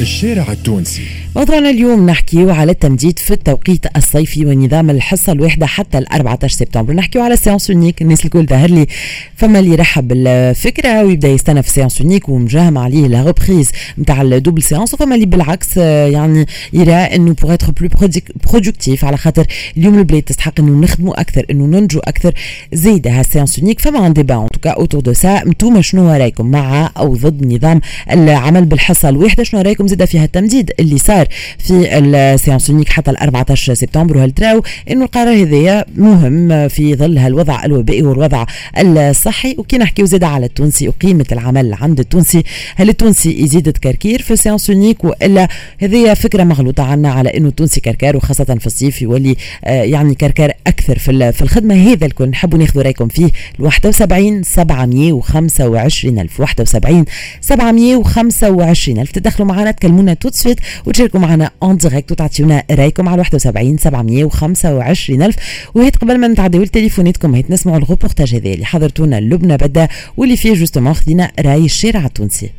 الشارع التونسي. موضوعنا اليوم نحكيو على التمديد في التوقيت الصيفي ونظام الحصة الواحده حتى ال 14 سبتمبر. نحكيو على séance unique الناس الكل ظهر لي. فما اللي يرحب بالفكرة ويبدأ يستنى في séance unique ومجاهم عليه la reprise نتاع ال double séance وفما اللي بالعكس آه، يعني يرى إنه pour être plus productif على خاطر اليوم البلاد تستحق إنه نخدموا أكثر إنه ننتجو أكثر. زايده ها séance unique فما un débat en tout cas autour de ça انتوما شنو رايكم؟ مع أو ضد نظام العمل بالحصة الواحده شنو رايكم؟ زاده فيها التمديد اللي صار في ال séance unique حتى ال 14 سبتمبر وهل تراو إنه القرار هذايا مهم في ظل هالوضع الوبائي والوضع الصحي؟ وكي نحكيو زاد على التونسي وقيمة العمل عند التونسي هل التونسي يزيد تكركير في ال séance unique وإلا هذه فكرة مغلوطة عنا على إنه التونسي كركار وخاصة في الصيف يولي آه، يعني كركار أكثر في في الخدمة. هذا الكل نحبوا ناخذوا رأيكم فيه ال 71 725 ألف 71 725 ألف. تدخلوا معنا تكلمونا tout de suite وتشاركوا معنا en direct وتعطيونا رأيكم على 71 725 ألف. وهيت قبل ما نتعداو لتليفوناتكم هيت نسمعوا الغوبورتاج هذا اللي حضرتونا لبنى بدأ واللي فيه justement خذينا رأي الشارع التونسي.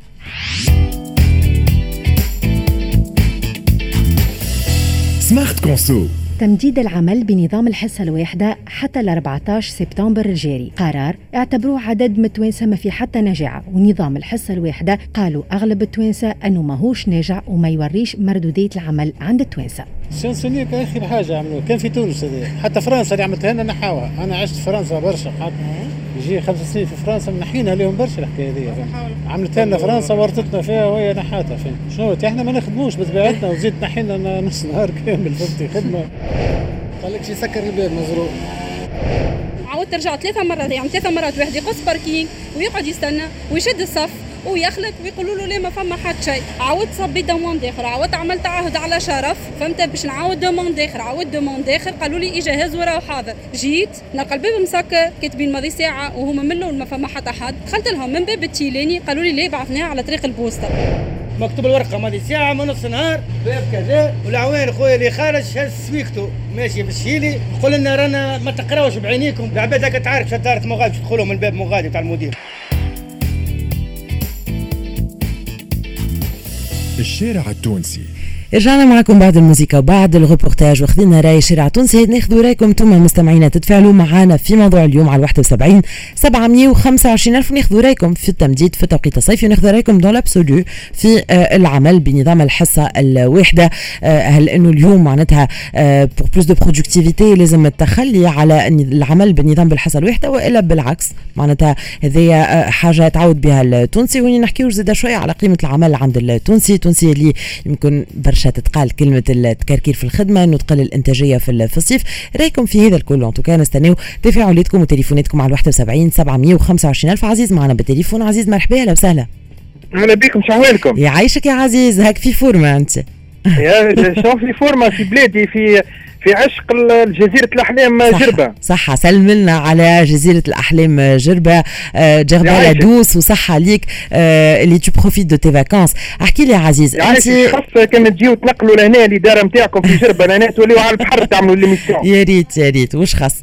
Smart Conso تمديد العمل بنظام الحصة الواحدة حتى ال 14 سبتمبر الجاري. قرار اعتبروه عدد من التوانسة ما في حتى نجاعة ونظام الحصة الواحدة قالوا أغلب التوانسة أنه ماهوش ناجع وما يوريش مردودية العمل عند التوانسة. séance unique آخر حاجة عملوها. كان في تونس هذه. حتى فرنسا اللي عملتها لنا نحاوها. أنا عشت في فرنسا برشا. حتى يجي خمس سنين في فرنسا منحينا لهم برشا الحكاية هذه. عملت لنا فرنسا ورطتنا فيها وهي نحاتها فين. شنو إحنا ما نخدموش بطبيعتنا وزيد نحينا نص نهار كامل فهمتي خدمة. قال لك يسكر الباب مزروق. عاود ترجع ثلاثة مرات يعني ثلاثة مرات واحد يقص parking ويقعد يستنى ويشد الصف. ويخلط ويقولوا له لا ما فما حد شيء. عاود صبي demande آخر. عاود عملت تعهد على شرف. فهمت باش نعاود demande آخر. عاود demande آخر. قالوا لي اجهز وراه حاضر جيت نلقى الباب مسكر كاتبين ماضي ساعة وهما من الأول ما فما حتى حد. دخلت لهم من باب التيلاني قالوا لي لا بعثناها على طريق البوستر. مكتوب الورقة ماضي ساعة من نص نهار باب كذا. والعوان خويا اللي خارج هز سويكتو ماشي بالشيلي يقول لنا رانا ما تقراوش بعينيكم. العباد هكا تعرف شطاره مغادي تدخلوا من الباب مغادي تاع المدير. الشارع التونسي. رجعنا معكم بعد الموسيقى وبعد الغوبورتاج واخذين رأي الشارع التونسي ناخذوا رأيكم أنتم مستمعينا. تتفاعلوا معنا في موضوع اليوم على 71 725 ألف. وناخذوا رأيكم في التمديد في التوقيت الصيفي. وناخذوا رأيكم دون لابسولو في آه، العمل بنظام الحصة الواحدة. آه، هل إنه اليوم معناتها pour plus de productivité لازم التخلي على العمل بالنظام بالحصة الواحدة وإلا بالعكس. معناتها هذه آه، حاجة تعود بها التونسي. وين نحكيو زاده شوية على قيمة العمل عند التونسي. التونسي اللي يمكن تتقال كلمة التكركير في الخدمة انه تقل الإنتاجية في في الصيف. رأيكم في هذا الكل؟ en tout cas نستناو تفاعلاتكم وتليفوناتكم على 71 725 ألف. عزيز معنا بالتليفون. عزيز مرحبا أهلا وسهلا. أهلا بكم شو أحوالكم؟ يعيشك يا عزيز هاك في forme أنت. يا شو في forme في بلادي في في عشق جزيرة الأحلام صح جربة. صحة سلم لنا على جزيرة الأحلام جربة. آه، جربة. douce وصحة ليك. آه، اللي تو profite de tes vacances احكي لي عزيز انت خاصة كان تجيو تنقلوا لهنا الإدارة نتاعكم في جربة لهنا توليوا على البحر تعملوا l'émission يا ريت يا ريت. وش خاص؟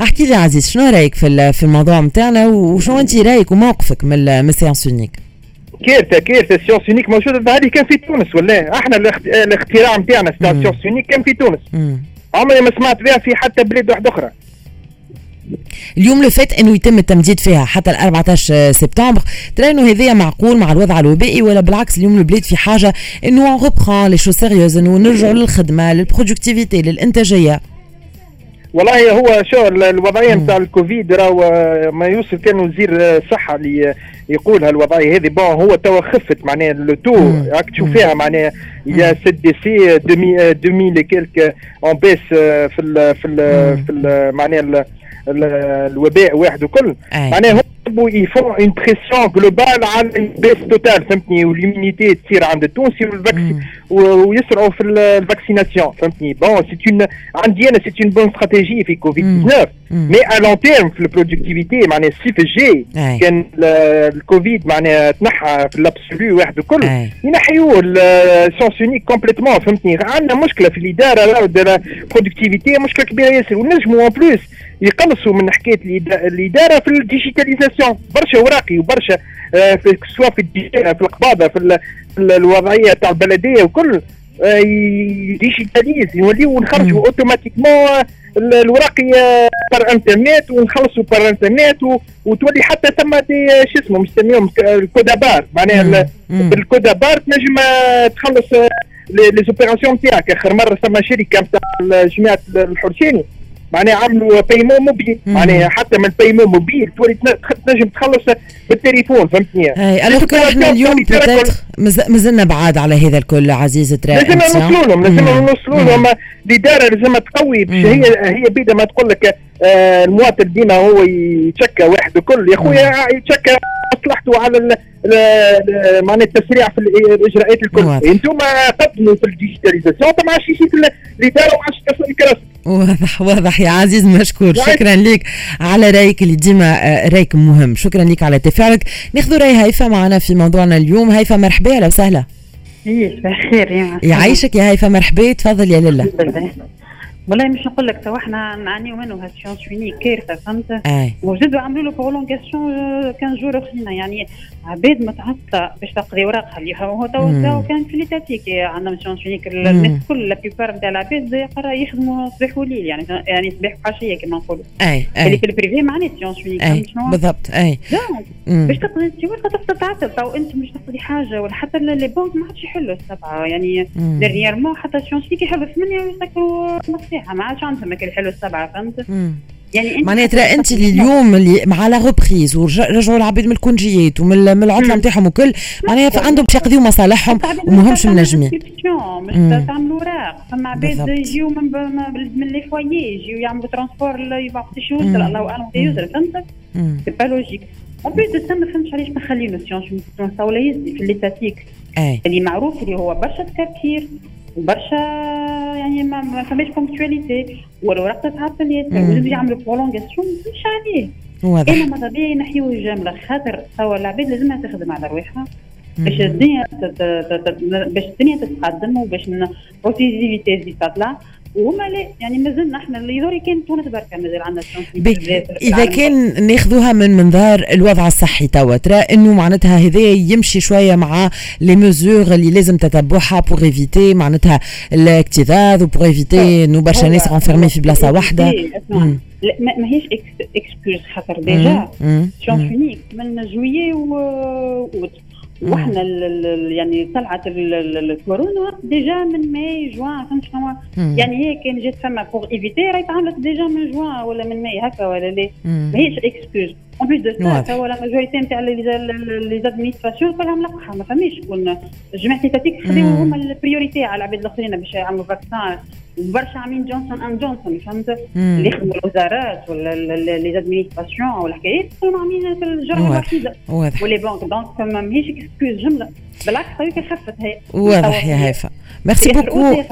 احكي لي عزيز شنو رأيك في في الموضوع نتاعنا وشنو أنت رأيك وموقفك من ال- من ال séance unique كارثة كارثة séance unique موجودة هذه كان في تونس ولا؟ إحنا الاخت- الاختراع نتاعنا تاع مم. séance unique كان في تونس. عمري ما سمعت بها في حتى بلاد واحدة أخرى. اليوم لو فات أنه يتم التمديد فيها حتى ال 14 سبتمبر. ترى انه هذايا معقول مع الوضع الوبائي ولا بالعكس اليوم البلاد في حاجة أنه on reprend les choses sérieuses أنه نرجعوا للخدمة لل productivité للإنتاجية. والله هو شو ال- الوضعية نتاع الكوفيد راهو آه، ما يوسف كان وزير آه، الصحه اللي يقول هالوضعية هذه بون هو توا خفت معناها لو تو. راك تشوف فيها معناها يا 7 دي سي 2000 لي كيلك اون بيس آه، في ال في ال. في معناها ال- ال- الوباء واحد وكل. معناها يحبوا يفون اون بريسيون جلوبال على بيس توتال فهمتني واليمينيتي تصير عند التونسي والفاكسي ويسرعوا في ال- الفاكسيناسيون فهمتني بون سي اون عندي أنا سي اون بون استراتيجي في كوفيد مم. 19 مم. مي ا لون تيرم في البرودكتيفيتي معناها الصيف الجاي أي. كان ال- الكوفيد معناها تنحى في l'absolu واحد أي. ينحيوه ال séance unique complètement فهمتني عندنا مشكله في الاداره راهو de productivité مشكله كبيره ياسر ونجموا en plus يقلصوا من حكايه الاداره في ال digitalisation opérations برشا وراقي وبرشا آه، في سواء في déjà في القباضة في, ال- في ال- الوضعية تاع البلدية وكل آه، digitalisé يوليو نخرجوا automatiquement ال- الوراقي آه، par internet ونخلصوا par internet وتولي حتى ثم شو اسمه نسميهم ال code à barres معناها. بال code à barres تنجم تخلص les opérations تاعك. آخر مرة ثم شركة نتاع جماعة الحرسيني معناها عملوا paiement mobile. معناها حتى من paiement mobile تولي تن- تنجم تخلص بالتليفون فهمتني؟ اي alors que إحنا اليوم مازلنا بعاد على هذا الكل عزيزي ترى لازم. نوصلوا لهم لازم. نوصلوا لهم. الإدارة لازم تقوي باش. هي هي بيدا ما تقول لك آه، المواطن ديما هو يتشكى واحد الكل. يا خويا يتشكى. مصلحته على ال- ال- ال- معناها التسريع في ال- الإجراءات الكل. أنتم قدموا في ال digitalisation ما عادش يجي في ال- الاداره وما عادش تصل الكراسي واضح واضح. يا عزيز مشكور. شكرا لك على رأيك اللي ديما آه، رأيك مهم. شكرا لك على تفاعلك ناخذ رأي هيفا معنا في موضوعنا اليوم. هيفا مرحبا أهلا وسهلا. إيه بخير يا يعيشك يا هيفا مرحبا. تفضل يا لله. والله مش نقول لك تو إحنا نعانيو منه هال séance unique كارثه فهمت؟ وزادوا عملوا له prolongation quinze jours اخرين يعني عباد متعطله باش تقضي اوراقها اللي هو تو كان في l'étatique عندنا séance unique. الناس كل la plupart نتاع العباد يخدموا صباح وليل يعني يعني صباح وعشيه كما نقولوا. أي اللي في ال privé معناه séance unique أي؟ بالضبط أي. باش تقضي انت ورقه تبدا تعطل تو أنت مش تقضي حاجة ولا حتى les banques ما عادش يحلوا السبعة يعني. dernièrement حتى séance unique يحبوا ثمانية ويسكروا نصيحة ما عادش عندهم هكا يحلوا السبعة فهمت مم. يعني حتى أنت اليوم اللي مع la reprise ورجعوا العباد من ال congé يات ومن من العطلة. نتاعهم وكل معناها عندهم باش يقضيو مصالحهم وماهمش منجمين مم. تعملوا اوراق فما عباد. يجيو من من- les foyers يجيو يعملوا transport يبعثوا. يوصل الله اعلم يوصل فهمت. c'est pas logique en plus de ما فهمتش علاش ما خلينا séance ولا يزي في l'étatique اي اللي معروف اللي هو برشا تكركير وبرشا يعني ما, ما فماش ponctualité والوراق تتعطل ياسر. ولازم يعملوا prolongation مش عليه. واضح. أنا ماذا بيا ينحيوا الجملة؟ خاطر توا العباد لازمها تخدم على روحها. باش. الدنيا باش الدنيا تتقدم وباش productivité تزيد تطلع وهما لا يعني مازلنا إحنا اللي يدوري كان تونس بركه مازال عندنا إذا كان ناخذوها من منظار الوضع الصحي توا ترى إنه معناتها هذا يمشي شوية مع les mesures اللي لازم تتبعها pour éviter معناتها الاكتظاظ و pour éviter إنه برشا ناس renfermés في بلاصة واحدة مم. لا ما ما هيش excuse خاطر déjà. فينيك من juillet و. وإحنا يعني طلعت ال- ال- الكورونا déjà من ماي جوان فهمت شنو. يعني هي كان جات فما pour éviter راهي تعملت déjà من جوان ولا من ماي هكا ولا لا. ماهيش excuse en plus de. ça توا la majorité نتاع les administrations كلها ملقحه ما فماش شكون الجماعه l'étatique خذيو مم. هما ال priorité على العباد الآخرين باش يعملوا vaccin وبرشا عاملين Johnson & Johnson فهمت. اللي يخدموا الوزارات ولا les administrations ولا الحكايات كلهم عاملين في الجرعة. الوحيدة. واضح. و les banques donc ما ماهيش excuse جملة. بالعكس هذيك خفت هي. واضح يا هيفا. merci beaucoup.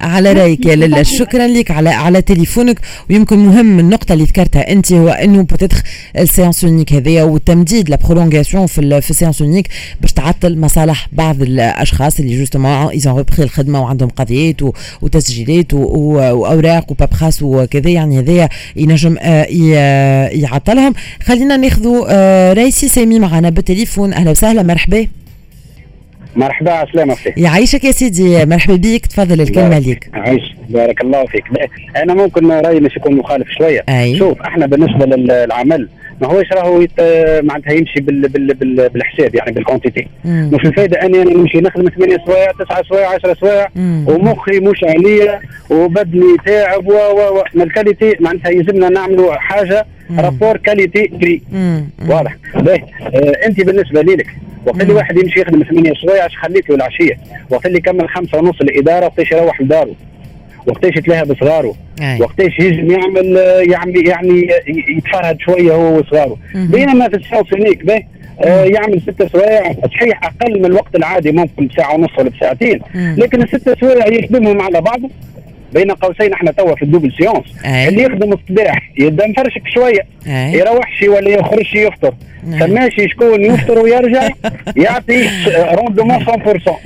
على رأيك يا لالا شكرا لك على على تليفونك ويمكن مهم النقطة اللي ذكرتها أنت هو إنه peut-être ال séance unique هذايا والتمديد la prolongation في في ال séance unique باش تعطل مصالح بعض الأشخاص اللي justement ils ont repris الخدمة وعندهم قضيات وتسجيلات وأوراق وبابخاس وكذا يعني هذايا ينجم آه، ي- يعطلهم. خلينا ناخذوا آه، رئيسي سامي معنا بالتليفون. أهلا وسهلا مرحبا. مرحبا عسلامة فيك يعيشك يا سيدي مرحبا بيك تفضل الكلمة ليك عايش بارك الله فيك أنا ممكن رأيي مش يكون مخالف شوية أي. شوف إحنا بالنسبة للعمل ما هوش راهو يت... معناتها يمشي بال... بال... بال... بالحساب يعني بال quantité. مش الفايدة أني أنا نمشي نخدم ثمانية سوايع تسعة سوايع 10 سوايع. ومخي مش عليا وبدني تاعب و و و ال qualité معناتها يلزمنا نعملوا حاجة. rapport qualité prix. واضح باهي آه أنت بالنسبة لي لك وقت اللي. واحد يمشي يخدم ثمانية سوايع اش خليته العشية وقت اللي يكمل خمسة ونص الإدارة وقتاش يروح لداره وقتاش يتلاهى بصغاره. وقتاش يجم يعمل يعني يعني يتفرهد شوية هو وصغاره. بينما في ال séance unique باهي آه يعمل ست سوايع صحيح أقل من الوقت العادي ممكن بساعه ونص ولا بساعتين. لكن الست سوايع يخدمهم على بعض بين قوسين إحنا توا في ال double séance أي. اللي يخدم الصباح يبدأ مفرشك شوية أي. يروحش ولا يخرجش يفطر نعم. فماشي شكون يفطر ويرجع يعطي rendement 100%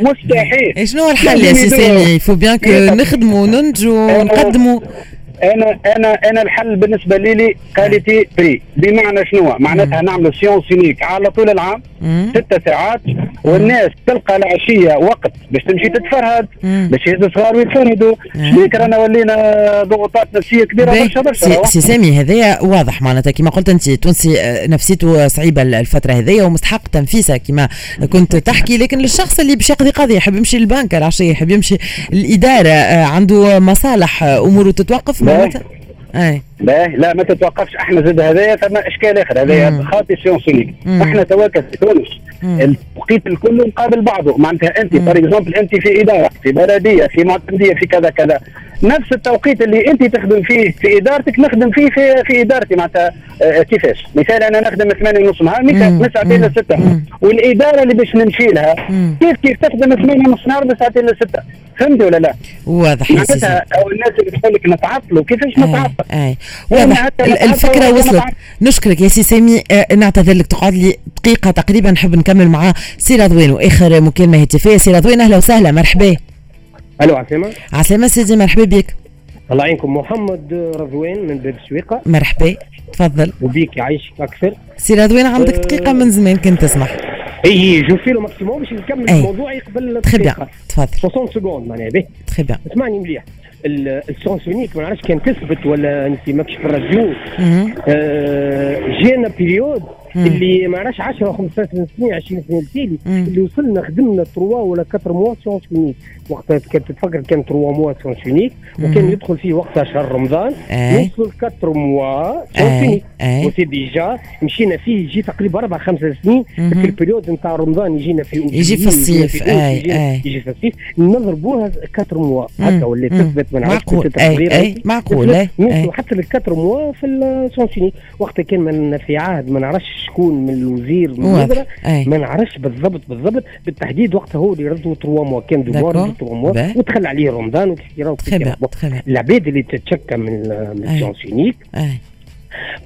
مستحيل إيه شنو الحل يا سي سامي؟ يفو بيان كو. نخدموا وننتجوا ونقدموا أنا أنا أنا الحل بالنسبة لي les qualité prix بمعنى شنو؟ معناتها نعملوا séance unique على طول العام. ست ساعات والناس تلقى العشية وقت باش تمشي تتفرهد. باش يهزوا صغار ويتفرهدوا. شنيك رانا ولينا ضغوطات نفسية كبيرة. برشا برشا سي, سامي هذايا واضح معناتها. كما قلت أنت تونسي آه، نفسيته صعيبة الفترة هذيا ومستحق تنفيسه كما كنت تحكي لكن للشخص اللي باش يقضي قضية يحب يمشي للبنك العشية يحب يمشي الاداره آه، عنده مصالح آه، أموره تتوقف معناتها أي. باهي. لا ما تتوقفش. إحنا زاد هذايا ثم إشكال آخر. هذايا خاطي séance unique مم. إحنا توكل في تونس. التوقيت الكل مقابل بعضه. معناتها أنت. par exemple أنت في إدارة في بلدية في معتمدية في كذا كذا. نفس التوقيت اللي انت تخدم فيه في ادارتك نخدم فيه في في ادارتي معناتها آه، كيفاش مثال أنا نخدم 8 ونص نهار. من ساعتين. لستة مم. والإدارة اللي باش نمشي لها. كيف كيف تخدم 8 ونص نهار من ساعتين لستة فهمت ولا لا؟ واضح يا سي سامي معناتها أو الناس اللي تقول لك نتعطلوا كيفاش نتعطل؟ اي وأنا واضح الفكرة وصلت. نشكرك يا سي سامي آه، نعتذر لك تقعد لي دقيقة تقريبا نحب نكمل مع سي رضوان واخر مكالمة هاتفية سي رضوان أهلا وسهلا مرحبا ألو عسلامة عسلامة سيدي مرحبا بك. الله يعينكم. محمد رضوان من باب السويقة. مرحبا. تفضل. وبيك يعيشك أكثر. سي رضوان عندك أه، دقيقة من زمان كنت تسمح et je fais le maximum باش نكمل. الموضوع قبل très bien دقيقة. تفضل. 60 secondes معناها باهي. très bien اسمعني مليح. ال- ال séance unique ما نعرفش كان تثبت ولا أنت ماكش في الراديو. آه جينا période. اللي ما نعرفش 10 15 سنة 20 سنة التالي. اللي وصلنا خدمنا 3 ولا 4 mois séance unique وقتها كانت تتفكر كان 3 mois séance unique وكان. يدخل فيه وقتها شهر رمضان. نوصل 4 mois séance أي. unique أي. و c'est déjà مشينا فيه يجي تقريبا أربع خمس سنين. في ال période نتاع رمضان يجينا في يجي في الصيف. يجي في الصيف نضربوها 4 mois هكا ولا. تثبت ما نعرفش معقول. معقول. نوصلوا حتى لل quatre mois في ال séance unique وقتها كان من في عهد ما نعرفش شكون من الوزير من. الوزراء. ما نعرفش بالضبط بالضبط بالتحديد وقتها هو اللي ردوا 3 موا كان دوار. 3 موا. ودخل عليه رمضان très bien العباد اللي تتشكى من من أي. ال séance unique أي.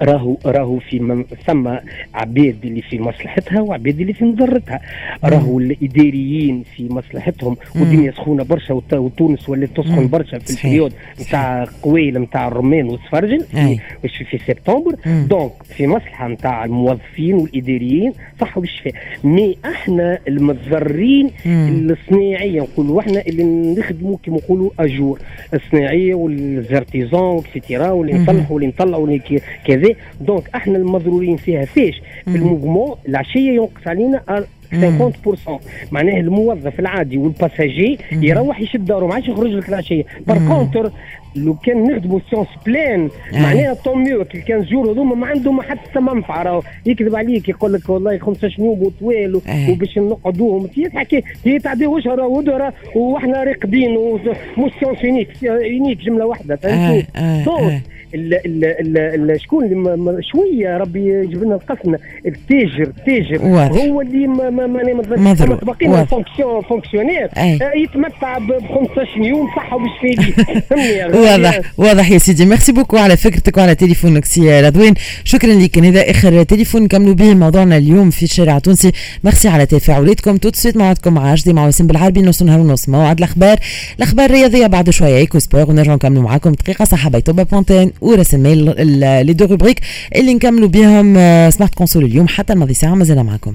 راهو راهو في ثم عباد اللي في مصلحتها وعباد اللي في مضرتها راهو الإداريين في مصلحتهم. والدنيا سخونه برشا وت- وتونس ولات. تسخن برشا في. ال période نتاع قويل نتاع الرمان والسفرجل. في, في, سبتمبر. donc في مصلحة نتاع الموظفين والإداريين صح بالشفاء mais أحنا المتضررين. الصناعية نقولوا أحنا اللي نخدموا كما نقولوا أجور الصناعية و les artisans et cetera واللي. نصلحوا واللي نطلعوا واللي كذا donc إحنا المضرورين فيها فيش في. ال mouvement العشيه ينقص علينا ال- 50% معناه الموظف العادي وال passager. يروح يشد داره ما عادش يخرج لك العشيه par. contre لو كان نخدموا séance pleine. معناها tant mieux كي كان جور هذوما ما عندهم حتى منفعة راهو يكذب عليك يقول لك والله 15 يوم وطوال. وباش نقعدوهم هي تحكي هي تعدي اشهر ودرة وإحنا راقدين ومش séance unique unique جملة واحدة فهمتني شكون اللي شوية ربي يجيب لنا القسم. التاجر التاجر. هو اللي ما ما ما. باقيين. fonction fonctionnaire. آه، يتمتع ب 15 يوم فهمني يا غالي. واضح. واضح يا سيدي. merci beaucoup على فكرتك وعلى تليفونك سي رضوان. شكرا لك هذا آخر تليفون نكملوا به موضوعنا اليوم في الشارع التونسي. ميرسي على تفاعلاتكم. تو سويت موعدكم مع عجدي مع وسيم بالعربي. نص نهار ونص موعد الأخبار. الأخبار الرياضية بعد شوية. ايكو سبور ونرجعوا نكملوا معاكم. دقيقة صحة. بيتوبا بونتين ورسم ميل لي دو روبريك اللي نكملوا بهم سمارت كونسول اليوم حتى الماضي ساعه مازال معكم